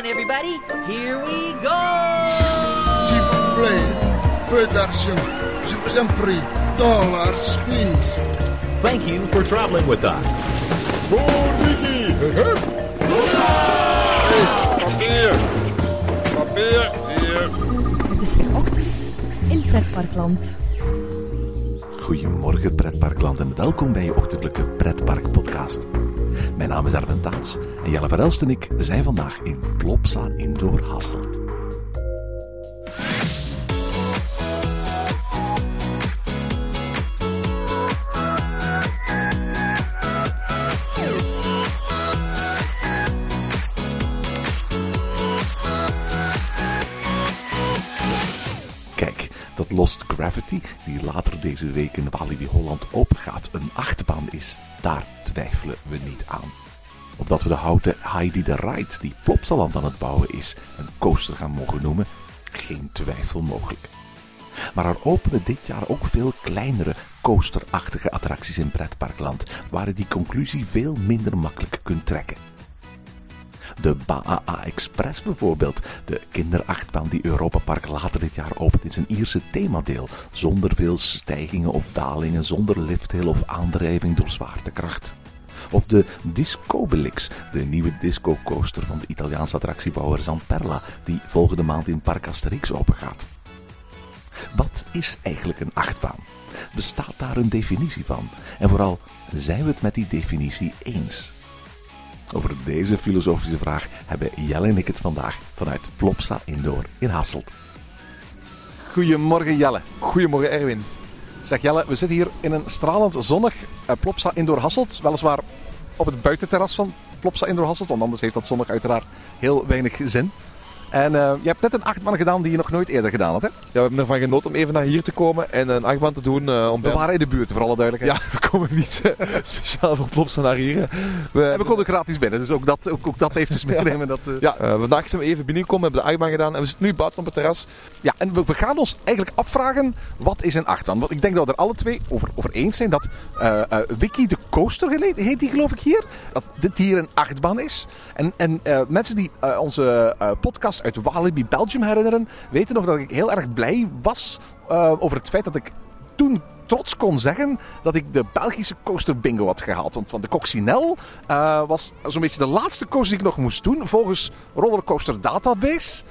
on, everybody. Here we go! S'il vous plaît, peu d'argent. Je vous en prie. Dollars, please. Thank you for traveling with us. Papier! Papier! Hier! Het is weer ochtend in Pretparkland. Goedemorgen pretparkland en welkom bij je ochtendelijke pretpark podcast. Mijn naam is Arben Taats en Jelle Verelst en ik zijn vandaag in Plopsa Indoor Hasselt. Kijk, dat Lost Gravity, die later deze week in Walibi Holland opengaat, een achtbaan is, daar twijfelen we niet aan. Of dat we de houten Heidi de Ride, die Plopsaland aan het bouwen is, een coaster gaan mogen noemen, geen twijfel mogelijk. Maar er openen dit jaar ook veel kleinere coasterachtige attracties in pretparkland, waar je die conclusie veel minder makkelijk kunt trekken. De BAA Express bijvoorbeeld, de kinderachtbaan die Europa Park later dit jaar opent in zijn Ierse themadeel, zonder veel stijgingen of dalingen, zonder lifthill of aandrijving door zwaartekracht. Of de Discobelix, de nieuwe disco coaster van de Italiaanse attractiebouwer Zamperla, die volgende maand in Park Asterix opengaat. Wat is eigenlijk een achtbaan? Bestaat daar een definitie van? En vooral, zijn we het met die definitie eens? Over deze filosofische vraag hebben Jelle en ik het vandaag vanuit Plopsa Indoor in Hasselt. Goedemorgen Jelle. Goedemorgen Erwin. Zeg Jelle, we zitten hier in een stralend zonnig eh, Plopsa Indoor Hasselt. Weliswaar op het buitenterras van Plopsa Indoor Hasselt, want anders heeft dat zonnig uiteraard heel weinig zin. En eh, je hebt net een achtbaan gedaan die je nog nooit eerder gedaan had, hè? Ja, we hebben ervan genoten om even naar hier te komen en een achtbaan te doen. eh, om We waren in de buurt, voor alle duidelijkheid. Ja, we komen niet eh, speciaal voor Plopsa naar hier. We, En we konden gratis binnen, dus ook dat, ook, ook dat eventjes meenemen. Dat, ja, vandaag zijn we even binnengekomen, hebben de achtbaan gedaan en we zitten nu buiten op het terras. Ja, en we, we gaan ons eigenlijk afvragen, wat is een achtbaan? Want ik denk dat we er alle twee over, over eens zijn dat Wiki de Coaster heet die geloof ik hier, dat dit hier een achtbaan is. En, en mensen die onze eh, uit Walibi Belgium herinneren, weten nog dat ik heel erg blij was eh, over het feit dat ik toen trots kon zeggen dat ik de Belgische coaster bingo had gehaald. Want van de Coccinelle eh, was zo'n beetje de laatste coaster die ik nog moest doen volgens Rollercoaster Database.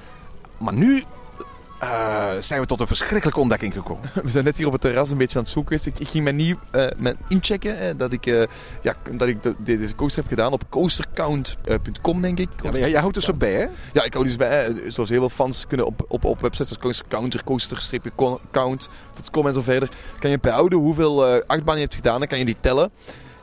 Maar nu eh, zijn we tot een verschrikkelijke ontdekking gekomen. We zijn net hier op het terras een beetje aan het zoeken geweest. Ik, ik ging mij niet met inchecken eh, dat ik, eh, ja, dat ik de- de- deze coaster heb gedaan op coastercount.com denk ik. Ja, jij, jij houdt er zo bij, hè? Ja, ik hou dus bij. Zoals heel veel fans kunnen op, op, op websites als Coaster Counter, coaster-count.com en zo verder. Kan je bijhouden hoeveel achtbanen je hebt gedaan. Dan kan je die tellen.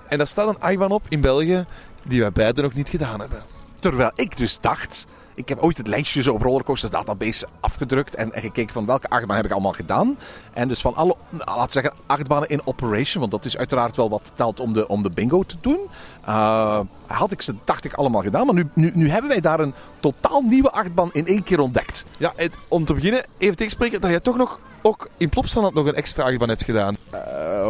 En daar staat een achtbaan op in België die wij beide nog niet gedaan hebben. Terwijl ik dus dacht, ik heb ooit het lijstje zo op Rollercoaster Database afgedrukt en, en gekeken van welke achtbaan heb ik allemaal gedaan. En dus van alle, nou, laten we zeggen, achtbanen in operation, want dat is uiteraard wel wat telt om de, om de bingo te doen. eh, had ik ze, dacht ik, allemaal gedaan. Maar nu, nu, nu hebben wij daar een totaal nieuwe achtbaan in één keer ontdekt. Ja, het- om te beginnen even tegenspreken dat je toch nog ook in Plopsaland nog een extra achtbaan hebt gedaan. Eh,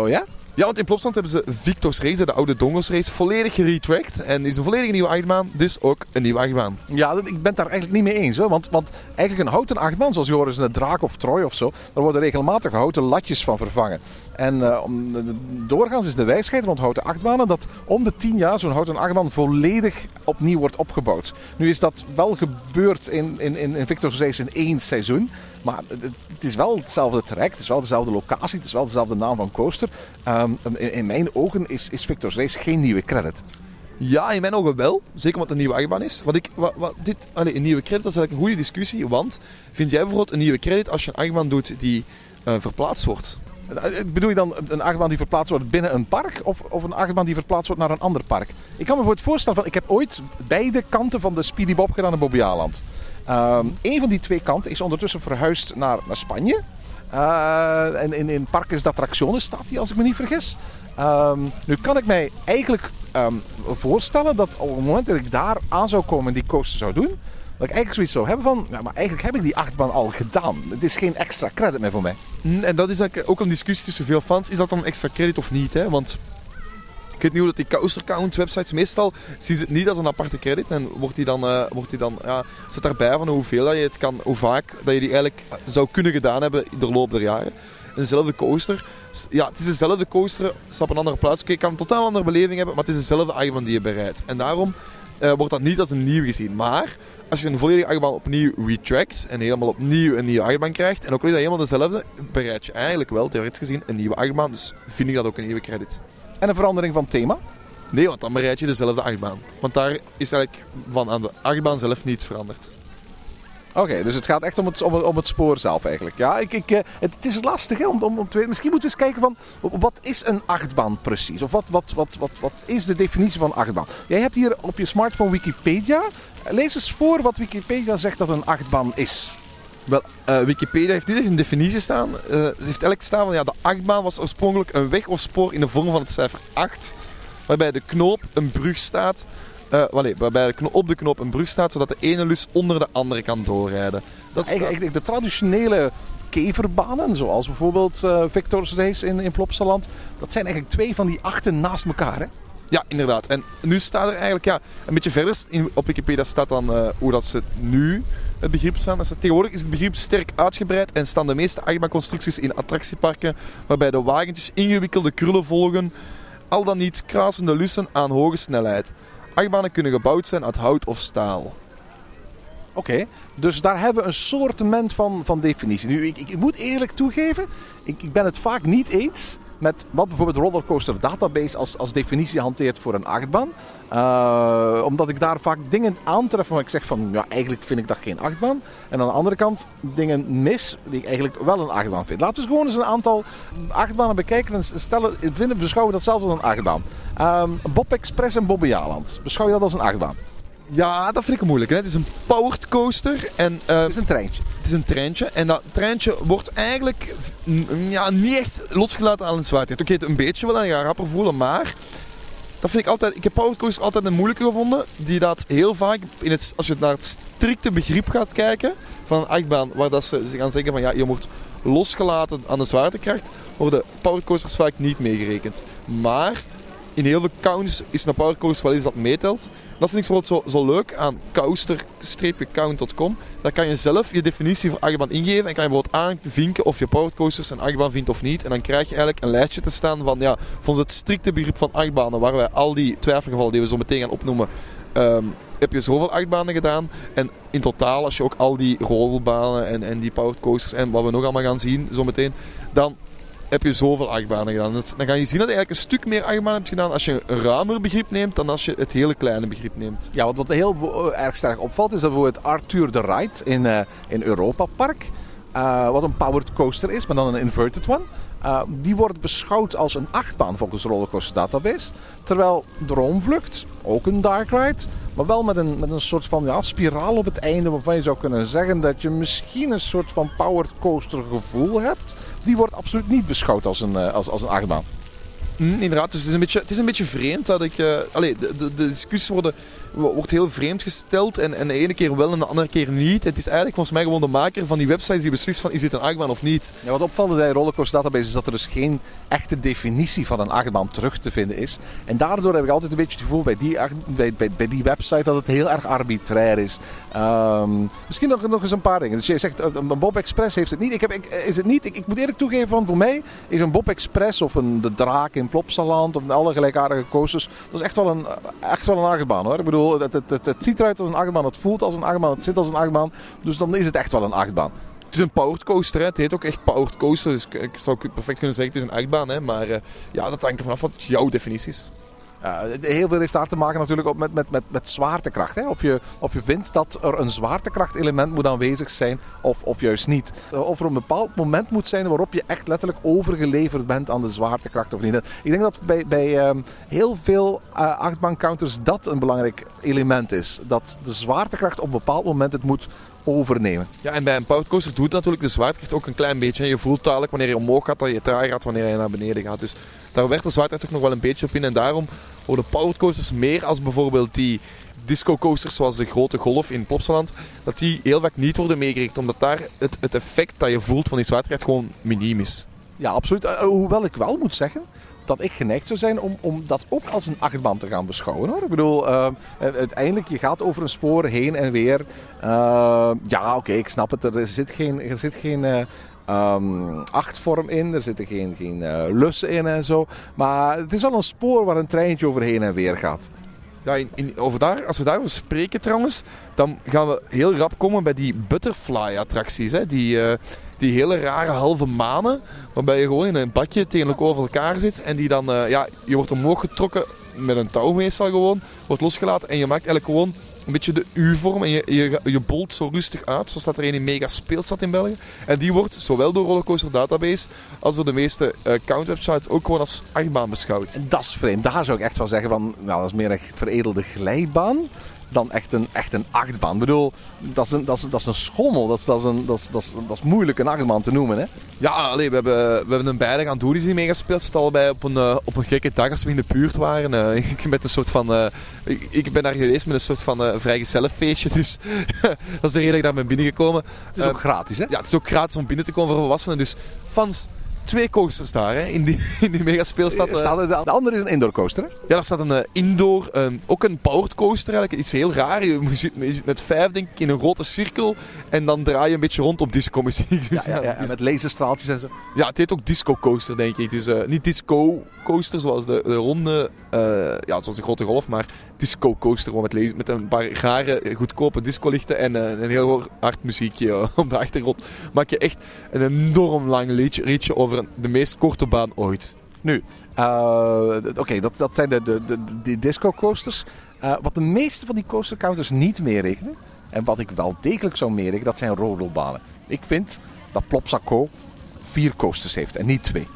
oh ja? Ja, want in Plopsaland hebben ze Victor's Race, de oude Dongos Race, volledig geretracked. En is een volledig nieuwe achtbaan, dus ook een nieuwe achtbaan. Ja, ik ben het daar eigenlijk niet mee eens. Hoor. Want, want eigenlijk een houten achtbaan, zoals je hoort is een draak of Troy of zo, daar worden regelmatig houten latjes van vervangen. En eh, doorgaans is de wijsheid rond houten achtbanen dat om de tien jaar zo'n houten achtbaan volledig opnieuw wordt opgebouwd. Nu is dat wel gebeurd in, in, in, in Victor's Race in één seizoen. Maar het, het is wel hetzelfde traject, het is wel dezelfde locatie, het is wel dezelfde naam van coaster. Ehm, in, in mijn ogen is, is Victor's Race geen nieuwe credit. Ja, in mijn ogen wel. Zeker omdat het een nieuwe achtbaan is. Want ik, wat, wat, dit, allee, een nieuwe credit dat is eigenlijk een goede discussie. Want vind jij bijvoorbeeld een nieuwe credit als je een achtbaan doet die eh, verplaatst wordt? Eh, Bedoel je dan een achtbaan die verplaatst wordt binnen een park of, of een achtbaan die verplaatst wordt naar een ander park? Ik kan me bijvoorbeeld voorstellen, van, ik heb ooit beide kanten van de Speedy Bob gedaan in Bobbejaanland. Ehm een van die twee kanten is ondertussen verhuisd naar, naar Spanje. Eh, en in, in Parques d'Attracciones staat hij, als ik me niet vergis. Ehm, nu kan ik mij eigenlijk ehm, voorstellen dat op het moment dat ik daar aan zou komen en die coaster zou doen, dat ik eigenlijk zoiets zou hebben van, ja, maar eigenlijk heb ik die achtbaan al gedaan. Het is geen extra credit meer voor mij. Mm, En dat is ook een discussie tussen veel fans. Is dat dan extra credit of niet? Hè? Want Ik weet niet hoe dat die coaster count websites meestal zien ze het niet als een aparte credit en wordt die dan, eh, wordt die dan ja, zit daarbij van hoeveel dat je het kan, hoe vaak dat je die eigenlijk zou kunnen gedaan hebben in de loop der jaren. En dezelfde coaster, ja, het is dezelfde coaster, staat op een andere plaats. Oké, ik kan een totaal andere beleving hebben, maar het is dezelfde achtbaan die je bereidt. En daarom eh, wordt dat niet als een nieuw gezien. Maar als je een volledige achtbaan opnieuw retrackt en helemaal opnieuw een nieuwe achtbaan krijgt, en ook al is dat helemaal dezelfde, bereid je eigenlijk wel, theoretisch gezien, een nieuwe achtbaan. Dus vind ik dat ook een nieuwe credit. En een verandering van thema. Nee, want dan bereid je dezelfde achtbaan. Want daar is eigenlijk van aan de achtbaan zelf niets veranderd. Oké, dus het gaat echt om het, om, het- om het spoor zelf eigenlijk. Ja, ik, ik, eh, het, het is lastig hè, om, om, om te weten. Misschien moeten we eens kijken van wat is een achtbaan precies? Of wat, wat, wat, wat, wat is de definitie van achtbaan? Jij hebt hier op je smartphone Wikipedia. Lees eens voor wat Wikipedia zegt dat een achtbaan is. Wel, eh, Wikipedia heeft niet echt een definitie staan. Eh, ze heeft eigenlijk staan van ja, de achtbaan was oorspronkelijk een weg of spoor in de vorm van het cijfer 8. Waarbij de knoop een brug staat. nee, waarbij de op de knoop een brug staat, zodat de ene lus onder de andere kan doorrijden. Dat is Eigenlijk, de traditionele keverbanen, zoals bijvoorbeeld Victor's Race in, in Plopsaland. Dat zijn eigenlijk twee van die achten naast elkaar. Hè? Ja, inderdaad. En nu staat er eigenlijk, ja, een beetje verder in, op Wikipedia staat dan hoe dat ze nu het begrip staan. Tegenwoordig is het begrip sterk uitgebreid en staan de meeste achtbaanconstructies in attractieparken, waarbij de wagentjes ingewikkelde krullen volgen, al dan niet kruisende lussen aan hoge snelheid. Achtbanen kunnen gebouwd zijn uit hout of staal. Oké, dus daar hebben we een soortement van, van definitie. Nu, ik, ik moet eerlijk toegeven, ik, ik ben het vaak niet eens met wat bijvoorbeeld Rollercoaster Database als, als definitie hanteert voor een achtbaan. Eh, omdat ik daar vaak dingen aantref waar ik zeg van, ja, eigenlijk vind ik dat geen achtbaan. En aan de andere kant dingen mis die ik eigenlijk wel een achtbaan vind. Laten we gewoon eens een aantal achtbanen bekijken en stellen, vinden, beschouwen we dat zelfs als een achtbaan. Ehm, Bob Express en Bobbejaanland, beschouw je dat als een achtbaan? Ja, dat vind ik moeilijk. Hè? Het is een powered coaster en eh, Het is een treintje. Is een treintje en dat treintje wordt eigenlijk ja, niet echt losgelaten aan het zwaartekracht. Oké, het een beetje wel en je gaat rapper voelen, maar dat vind ik altijd. Ik heb powercoasters altijd een moeilijke gevonden, die dat heel vaak in het, als je naar het strikte begrip gaat kijken van een achtbaan, waar dat ze gaan zeggen van ja, je wordt losgelaten aan de zwaartekracht, worden powercoasters vaak niet meegerekend. Maar in heel veel counts is een powercoaster wel eens dat meetelt. Dat vind ik zo, zo leuk aan coaster-count.com. Daar kan je zelf je definitie voor achtbaan ingeven en kan je bijvoorbeeld aanvinken of je powercoasters een achtbaan vindt of niet. En dan krijg je eigenlijk een lijstje te staan van ja, volgens het strikte begrip van achtbanen, waar wij al die twijfelgevallen die we zo meteen gaan opnoemen, ehm, heb je zoveel achtbanen gedaan. En in totaal, als je ook al die rolbanen en, en die powered coasters en wat we nog allemaal gaan zien zo meteen, dan heb je zoveel achtbanen gedaan. Dan ga je zien dat je eigenlijk een stuk meer achtbanen hebt gedaan als je een ruimer begrip neemt dan als je het hele kleine begrip neemt. Ja, wat, wat heel eh, erg sterk opvalt is dat bijvoorbeeld Arthur de Ride in, eh in Europa Park, eh, wat een powered coaster is, maar dan een inverted one, eh, die wordt beschouwd als een achtbaan volgens Rollercoaster Database. Terwijl Droomvlucht, ook een dark ride, maar wel met een, met een soort van ja, spiraal op het einde waarvan je zou kunnen zeggen dat je misschien een soort van powered coaster gevoel hebt. Die wordt absoluut niet beschouwd als een, eh, als, als een achtbaan. Mm, inderdaad, dus het is, een beetje, het is een beetje vreemd dat ik... eh allee, de, de, de discussies worden, wo- wordt heel vreemd gesteld en, en de ene keer wel en de andere keer niet. Het is eigenlijk volgens mij gewoon de maker van die websites die beslist van is dit een achtbaan of niet. Wat opvalt bij Rollercoaster Database is dat er dus geen echte definitie van een achtbaan terug te vinden is. En daardoor heb ik altijd een beetje het gevoel bij die, bij, bij, die website dat het heel erg arbitrair is. Ehm, misschien nog, nog eens een paar dingen. Dus jij zegt, eh, een Bob Express heeft het niet. Ik heb, eh, is het niet. Ik, ik moet eerlijk toegeven, van voor mij is een Bob Express of een De Draak in Plopsaland of alle gelijkaardige coasters, dat is echt wel een, echt wel een achtbaan hoor. Ik bedoel, het, het, ziet eruit als een achtbaan, het voelt als een achtbaan, het zit als een achtbaan. Dus dan is het echt wel een achtbaan. Het is een powered coaster, hè. het heet ook echt powered coaster. Dus ik, zou perfect kunnen zeggen het is een achtbaan. Hè. Maar eh, ja, dat hangt ervan af wat jouw definitie is. Heel veel heeft daar te maken natuurlijk met, met, met, met zwaartekracht. Hè? Of, je, of je vindt dat er een zwaartekrachtelement moet aanwezig zijn of, of juist niet. Eh, Of er een bepaald moment moet zijn waarop je echt letterlijk overgeleverd bent aan de zwaartekracht of niet. Ik denk dat bij, bij ehm, heel veel uh, achtbaancounters dat een belangrijk element is. Dat de zwaartekracht op een bepaald moment het moet overnemen. Ja, en bij een powered coaster doet natuurlijk de zwaartekracht ook een klein beetje. Je voelt dadelijk wanneer je omhoog gaat dat je traag gaat wanneer je naar beneden gaat. Dus daar werkt de zwaartekracht ook nog wel een beetje op in. En daarom worden powered coasters meer als bijvoorbeeld die disco coasters zoals de grote golf in Plopsaland, dat die heel vaak niet worden meegerekend. Omdat daar het, het effect dat je voelt van die zwaartekracht gewoon miniem is. Ja, absoluut. Uh, hoewel ik wel moet zeggen dat ik geneigd zou zijn om, om dat ook als een achtbaan te gaan beschouwen. Hoor. Ik bedoel, eh, uiteindelijk, je gaat over een spoor heen en weer. Eh, ja, oké, ik snap het. Er zit geen, er zit geen eh, ehm, achtvorm in, er zitten geen, geen eh, lussen in en zo. Maar het is wel een spoor waar een treintje over heen en weer gaat. Ja, in, over daar, als we daarover spreken trouwens, dan gaan we heel rap komen bij die butterfly-attracties. Hè? Die, eh, die hele rare halve manen, waarbij je gewoon in een badje tegen over elkaar zit. En die dan, eh, ja, je wordt omhoog getrokken met een touw meestal gewoon, wordt losgelaten. En je maakt eigenlijk gewoon een beetje de U-vorm en je, je, je bolt zo rustig uit. Zo staat er een in Mega Speelstad in België. En die wordt zowel door Rollercoaster Database als door de meeste eh count-websites ook gewoon als achtbaan beschouwd. Dat is vreemd. Daar zou ik echt wel zeggen van, nou, dat is meer een veredelde glijbaan dan echt een, echt een achtbaan. Ik bedoel, dat is een, dat is, dat is een schommel. Dat is, dat, is een, dat, is, dat, is, dat is moeilijk een achtbaan te noemen, hè? Ja, allee, we, hebben, we hebben een beide aan Doeris die meegespeeld. Zit allebei op een, eh, op een gekke dag als we in de buurt waren. Eh, ik, met een soort van, eh, ik, ik ben daar geweest met een soort van eh vrijgezellenfeestje. Dus dat is de reden dat ik daar ben binnengekomen. Het is ook gratis, hè? ja, het is ook gratis om binnen te komen voor volwassenen. Dus fans, twee coasters daar hè, in die, in die megaspeelstad. eh. Staat er- de andere is een indoor coaster, hè? Ja, daar staat een eh, indoor, eh, ook een powered coaster eigenlijk. Iets heel raar. Je zit met- met vijf denk ik in een grote cirkel en dan draai je een beetje rond op disco muziek. Dus, Ja, ja, ja, dus- met laserstraaltjes en zo. ja, het heet ook disco coaster, denk ik. Dus eh, niet disco coaster zoals de, de ronde, eh, ja, zoals de grote golf, maar disco coaster gewoon met, met een paar rare, eh, goedkope discolichten en eh, een heel hard muziekje eh, op de achtergrond. Maak je echt een enorm lang liedje, liedje over de meest korte baan ooit. Nu, eh, oké, dat, dat zijn de, de, de, die disco coasters. Eh, wat de meeste van die coaster counters niet meerekenen, en wat ik wel degelijk zou meerekenen, dat zijn rodelbanen. Ik vind dat Plopsaco vier coasters heeft en niet twee.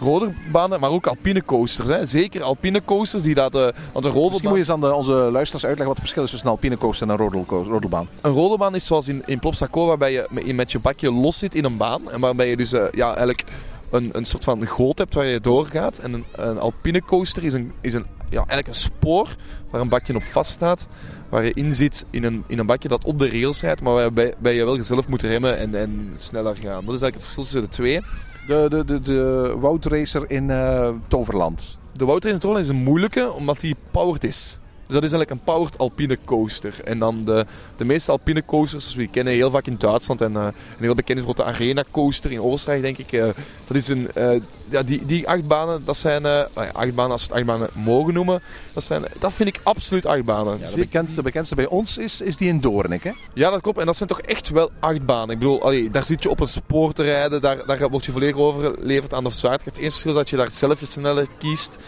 Roderbanen, maar ook alpine coasters. Hè. Zeker alpine coasters die dat... eh want een Misschien rodelbaan, moet je eens aan de, onze luisteraars uitleggen wat het verschil is tussen een alpine coaster en een rodelco- rodelbaan. een rodelbaan is zoals in, in Plopsaco, waarbij je met, je bakje los zit in een baan. En waarbij je dus ja, eigenlijk een, een soort van goot hebt waar je doorgaat. En een, een alpine coaster is, een, is een, ja, eigenlijk een spoor waar een bakje op vast staat. Waar je in zit in een, in een bakje dat op de rails rijdt, maar waarbij, waarbij je wel zelf moet remmen en, en sneller gaan. Dat is eigenlijk het verschil tussen de twee. De, de, de, de woudracer in eh, Toverland. De Wouter in Trollen is een moeilijke, omdat die powered is. Dus dat is eigenlijk een powered alpine coaster. En dan de, de meeste alpine coasters, zoals we die kennen heel vaak in Duitsland. En eh, een heel bekend is bijvoorbeeld de Arena coaster in Oostenrijk, denk ik. eh, dat is een, eh, ja, die, die achtbanen, dat zijn eh, nou achtbanen, als we het achtbanen mogen noemen. Dat, zijn, dat vind ik absoluut achtbanen. Ja, de, bekendste, de bekendste bij ons is, is die in Doornik. Hè? ja, dat klopt. En dat zijn toch echt wel achtbanen. Ik bedoel, allee, daar zit je op een spoor te rijden. Daar, daar word je volledig overgeleverd aan de zwaartekracht. Het enige verschil is dat je daar zelf je snelheid kiest.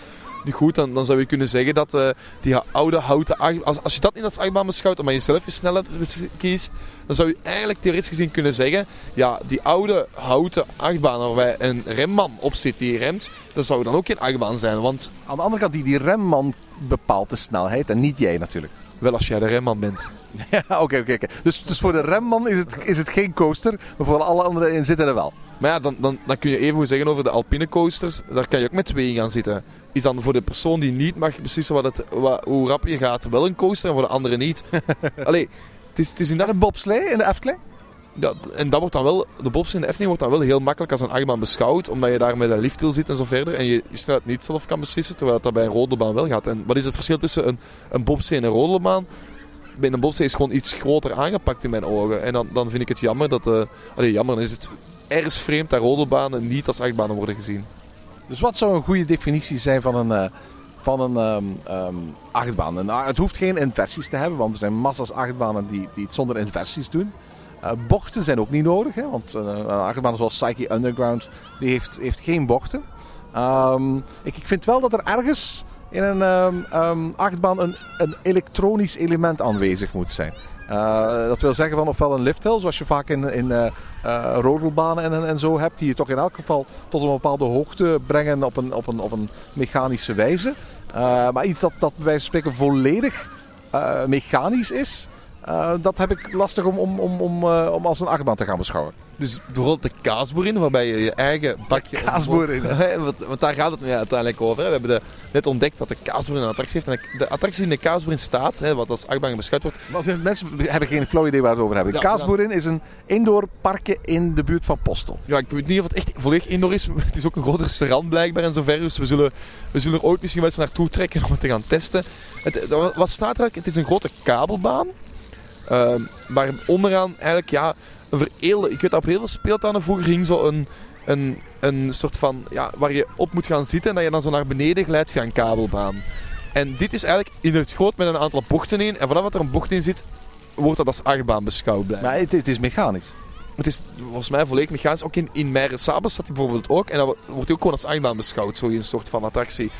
Nu goed, dan, dan zou je kunnen zeggen dat eh, die oude houten achtbaan... Als, als je dat niet als achtbaan beschouwt, omdat je zelf je snelheid bes- kiest... Dan zou je eigenlijk theoretisch gezien kunnen zeggen... Ja, die oude houten achtbaan waarbij een remman op zit die remt... Dat zou dan ook geen achtbaan zijn. Want Aan de andere kant, die, die remman bepaalt de snelheid en niet jij natuurlijk. wel als jij de remman bent. Ja, oké, oké. Dus, dus voor de remman is het, is het geen coaster, maar voor alle andere in zitten er wel. Maar ja, dan, dan, dan kun je even zeggen over de alpine coasters. Daar kan je ook met twee in gaan zitten. Is dan voor de persoon die niet mag beslissen wat het, wat, hoe rap je gaat wel een coaster en voor de andere niet. Allee, het is, het is in dat... En een bobslee in de Efteling? Ja, en dat wordt dan wel, de bobs in de Efteling wordt dan wel heel makkelijk als een achtbaan beschouwd. Omdat je daar met een lifthill zit en zo verder. En je je snelheid niet zelf kan beslissen. Terwijl dat bij een rodelbaan wel gaat. En wat is het verschil tussen een, een bobslee en een rodelbaan? Bij een bobslee is gewoon iets groter aangepakt in mijn ogen. En dan, dan vind ik het jammer dat... eh allee, jammer, dan is het ergens vreemd dat rodelbanen niet als achtbanen worden gezien. Dus wat zou een goede definitie zijn van een, eh, van een ehm, ehm, achtbaan? En, ah, het hoeft geen inversies te hebben, want er zijn massa's achtbanen die, die het zonder inversies doen. Eh, bochten zijn ook niet nodig, hè, want eh, een achtbaan zoals Psyche Underground die heeft, heeft geen bochten. Ehm, ik, ik vind wel dat er ergens in een achtbaan een, een elektronisch element aanwezig moet zijn. Eh, dat wil zeggen van ofwel een lifthill, zoals je vaak in, in eh, eh, rodelbanen en, en zo hebt, die je toch in elk geval tot een bepaalde hoogte brengen op een, op een, op een mechanische wijze. Maar iets dat, dat van spreken volledig mechanisch is, eh, dat heb ik lastig om, om, om, om, eh, om als een achtbaan te gaan beschouwen. Dus bijvoorbeeld de kaasboer in, waarbij je je eigen bakje... kaasboer in. want, want daar gaat het uiteindelijk over. Hè. We hebben de, net ontdekt dat de kaasboer een attractie heeft. En de- de attractie in de kaasboer in staat, hè, wat als achtbaan beschouwd wordt, Want mensen hebben geen flauw idee waar we het over hebben. Ja, Kaasboerin is een indoor parkje in de buurt van Postel. Ja, ik weet niet of het echt volledig indoor is. maar Het is ook een groot restaurant blijkbaar en zover. Dus we zullen, we zullen er ooit misschien wel eens naartoe trekken om het te gaan testen. Het, wat staat er eigenlijk? Het is een grote kabelbaan. Ehm, waar onderaan eigenlijk ja, een veredelde... Ik weet dat op heel veel speeltuinen vroeger ging zo een, een, een soort van... Ja, waar je op moet gaan zitten en dat je dan zo naar beneden glijdt via een kabelbaan. En dit is eigenlijk in het groot met een aantal bochten in. En vanaf dat er een bocht in zit, wordt dat als achtbaan beschouwd. Maar het, het is mechanisch. Het is volgens mij volledig mechanisch. Ook in, in Meijer Sabel staat hij bijvoorbeeld ook. En dan wordt hij ook gewoon als achtbaan beschouwd. Zo een soort van attractie.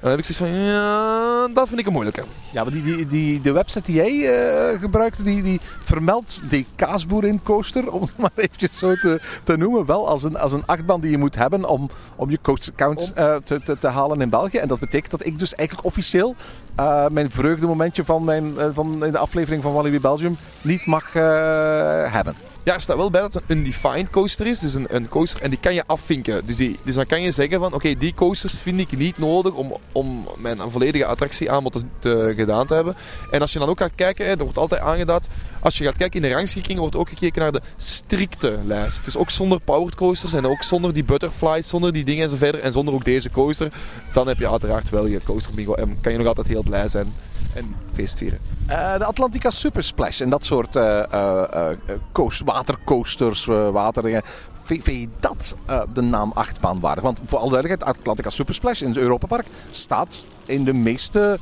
Dan heb ik zoiets van, ja, dat vind ik een moeilijke. Ja, maar die, die, die, de website die jij eh, gebruikte, die, die vermeldt de kaasboerin coaster, om het maar eventjes zo te, te noemen, wel als een, als een achtbaan die je moet hebben om, om je coaster count eh, te, te, te halen in België. En dat betekent dat ik dus eigenlijk officieel eh, mijn vreugdemomentje van, mijn, van in de aflevering van Walibi Belgium niet mag hebben. Ja, er staat wel bij dat het een undefined coaster is. Dus een, een coaster, en die kan je afvinken. Dus, die, dus dan kan je zeggen van, oké, die coasters vind ik niet nodig om, om mijn volledige attractieaanbod te, te- gedaan te hebben. En als je dan ook gaat kijken, er wordt altijd aangeduid, als je gaat kijken in de rangschikking, wordt ook gekeken naar de strikte lijst. Dus ook zonder powered coasters en ook zonder die butterflies, zonder die dingen en zo verder. En zonder ook deze coaster. Dan heb je uiteraard wel je coaster bingo en kan je nog altijd heel blij zijn en feest vieren. Eh, de Atlantica Super Splash en dat soort eh, eh, coast, watercoasters, waterdingen. Vind, vind je dat de naam achtbaan waardig? Want voor alle duidelijkheid, Atlantica Super Splash in het Europapark staat in de meeste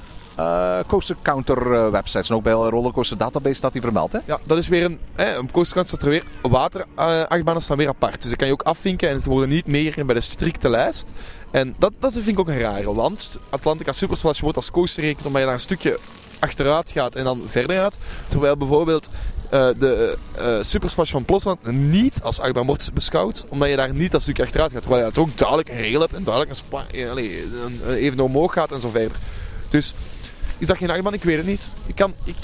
coaster counter websites. En ook bij Rollercoaster Database staat die vermeld. Hè? Ja, dat is weer een. Hè, een coasterkant staat er weer. Waterachtbanen staan weer apart. Dus dat kan je ook afvinken en ze worden niet meer bij de strikte lijst. En dat, dat vind ik ook een rare. Want Atlantica Super Splash wordt als coaster gerekend omdat je daar een stukje achteruit gaat en dan verder gaat. Terwijl bijvoorbeeld eh, de eh Super Splash van Plotland niet als achtbaan wordt beschouwd. Omdat je daar niet dat stukje achteruit gaat. Terwijl je het ook duidelijk een rail hebt en duidelijk een, een, een even omhoog gaat en zo verder. Dus is dat geen achtbaan? Ik weet het niet. Ik kan... Ik,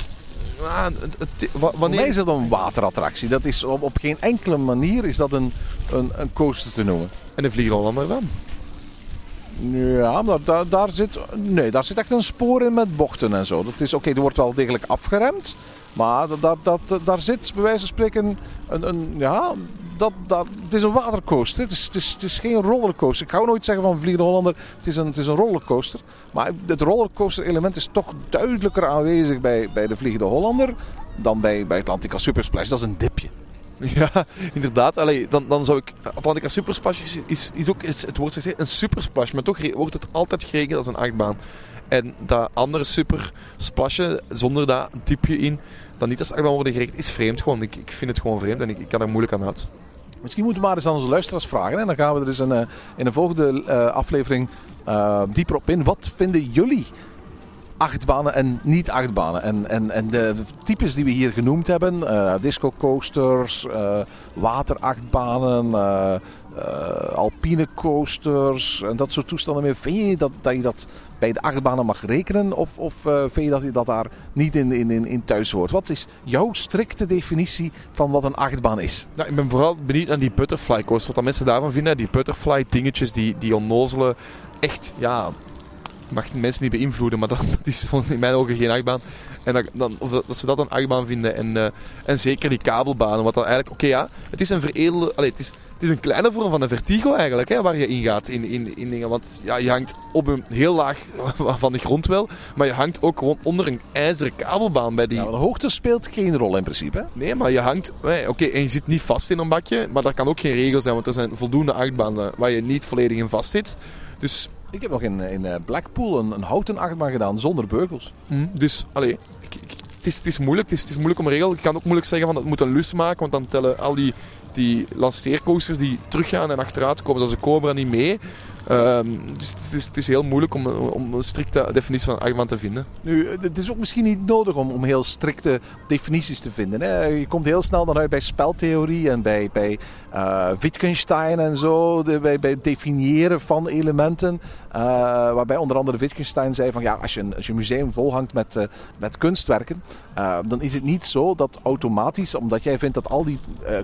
ah, het- het- wa- Voor wanneer mij is dat een waterattractie. Dat is op, op geen enkele manier is dat een, een, een coaster te noemen. En de Vliegerhollander dan? Ja, maar daar, daar, zit, nee, daar zit echt een spoor in met bochten en zo. Dat is oké, er wordt wel degelijk afgeremd. Maar dat, dat, daar zit bij wijze van spreken een, een ja, dat, dat, het is een watercoaster. Het is, het, is, geen rollercoaster. Ik ga nooit zeggen van Vliegende Hollander, het is, een, het is een rollercoaster. Maar het rollercoaster element is toch duidelijker aanwezig bij, bij de Vliegende Hollander dan bij, bij Atlantica Super Splash. Dat is een dipje. Ja, inderdaad. Allee, dan, dan zou ik... Atlantica Super Splash is, is, is ook... Het, het woord zegt een super splash, maar toch wordt het altijd gerekend als een achtbaan. En dat andere super splashen, zonder dat diepje in, dan niet als achtbaan worden gerekend, is vreemd gewoon. Ik, ik vind het gewoon vreemd en ik, ik kan er moeilijk aan uit. Misschien moeten we maar eens aan onze luisteraars vragen. En dan gaan we er dus een, eh, in een volgende eh, aflevering eh, dieper op in. Wat vinden jullie achtbanen en niet achtbanen? En, en, en de types die we hier genoemd hebben. eh disco coasters, eh, waterachtbanen, eh, alpine coasters en dat soort toestanden meer. Vind je dat, dat je dat bij de achtbanen mag rekenen? Of, of vind je dat je dat daar niet in, in, in, thuis hoort? Wat is jouw strikte definitie van wat een achtbaan is? Nou, ik ben vooral benieuwd naar die butterfly coaster. Wat mensen daarvan vinden. Die butterfly dingetjes, die, die onnozelen. Echt, ja... Mag mensen niet beïnvloeden, maar dat, dat is in mijn ogen geen achtbaan. En dat, dan, of dat, dat ze dat een achtbaan vinden. En, eh, en zeker die kabelbanen. Wat dan eigenlijk... Oké, ja. Het is een veredelde... Allee, het is, het is een kleine vorm van een vertigo eigenlijk, hè, waar je in gaat in, in, in dingen. Want ja, je hangt op een heel laag van de grond wel, maar je hangt ook gewoon onder een ijzeren kabelbaan bij die... Ja, de hoogte speelt geen rol in principe. hè? Nee, maar je hangt... Oké, en je zit niet vast in een bakje, maar dat kan ook geen regel zijn, want er zijn voldoende achtbanen waar je niet volledig in vast zit. Dus, Ik heb nog in, in eh, Blackpool een, een houten achtbaan gedaan zonder beugels. dus allee, het is, het is moeilijk. Het is, moeilijk om regel. Ik kan ook moeilijk zeggen van het moet een lus maken, want dan tellen al die, die lanceercoasters die teruggaan en achteruit komen, zoals een Cobra, niet mee. Ehm, dus het is, het is heel moeilijk om, om een strikte definitie van achtbaan te vinden. Nu, het is ook misschien niet nodig om, om heel strikte definities te vinden. Hè? Je komt heel snel dan uit bij speltheorie en bij, bij uh, Wittgenstein en zo. Bij, bij het definiëren van elementen. Uh, waarbij onder andere Wittgenstein zei van ja, als je een, als je museum volhangt met, uh, met kunstwerken, dan is het niet zo dat automatisch, omdat jij vindt dat al die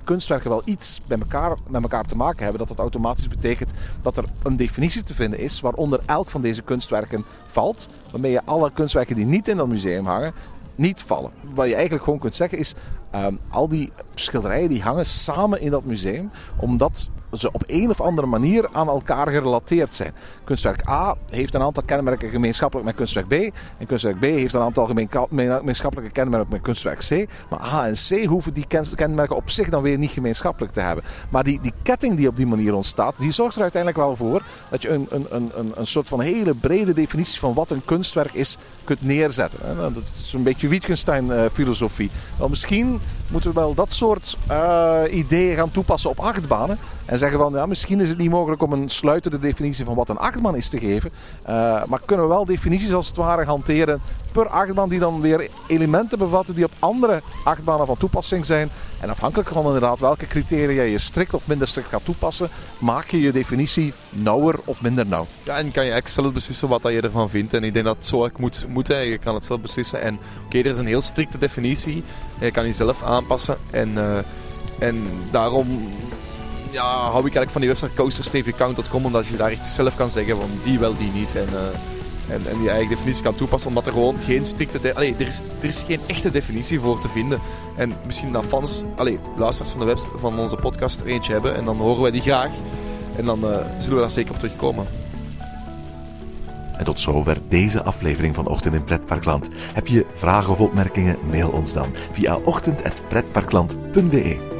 kunstwerken wel iets bij elkaar, met elkaar te maken hebben, dat dat automatisch betekent dat er een definitie te vinden is waaronder elk van deze kunstwerken valt. Waarmee je alle kunstwerken die niet in dat museum hangen, niet vallen. Wat je eigenlijk gewoon kunt zeggen is, um, al die schilderijen die hangen samen in dat museum, omdat ze op een of andere manier aan elkaar gerelateerd zijn. Kunstwerk A heeft een aantal kenmerken gemeenschappelijk met kunstwerk B. En kunstwerk B heeft een aantal gemeenschappelijke kenmerken met kunstwerk C. Maar A en C hoeven die kenmerken op zich dan weer niet gemeenschappelijk te hebben. Maar die, die ketting die op die manier ontstaat, die zorgt er uiteindelijk wel voor dat je een, een, een, een soort van hele brede definitie van wat een kunstwerk is kunt neerzetten. Dat is een beetje Wittgenstein-filosofie. Wel, misschien moeten we wel dat soort uh, ideeën gaan toepassen op achtbanen. En zeggen van ja, misschien is het niet mogelijk om een sluitende definitie van wat een achtbaan is te geven. Uh, maar kunnen we wel definities als het ware hanteren per achtbaan die dan weer elementen bevatten die op andere achtbanen van toepassing zijn. En afhankelijk van inderdaad welke criteria je strikt of minder strikt gaat toepassen, maak je je definitie nauwer of minder nauw. Ja, en kan je eigenlijk zelf beslissen wat je ervan vindt. En ik denk dat het zo moet, moet je kan het zelf beslissen. En oké, er is een heel strikte definitie. Je kan die zelf aanpassen. En, uh, en daarom ja, hou ik eigenlijk van die website coasterstreepjecount.com omdat je daar echt zelf kan zeggen van die wel, die niet. En, uh, en, en je eigen definitie kan toepassen omdat er gewoon geen strikte... Allee, er, is, er is geen echte definitie voor te vinden. En misschien dat fans, allee, luisteraars van, de website, van onze podcast eentje hebben en dan horen wij die graag. En dan uh, zullen we daar zeker op terugkomen. En tot zover deze aflevering van Ochtend in Pretparkland. Heb je vragen of opmerkingen? Mail ons dan via ochtend.pretparkland.be.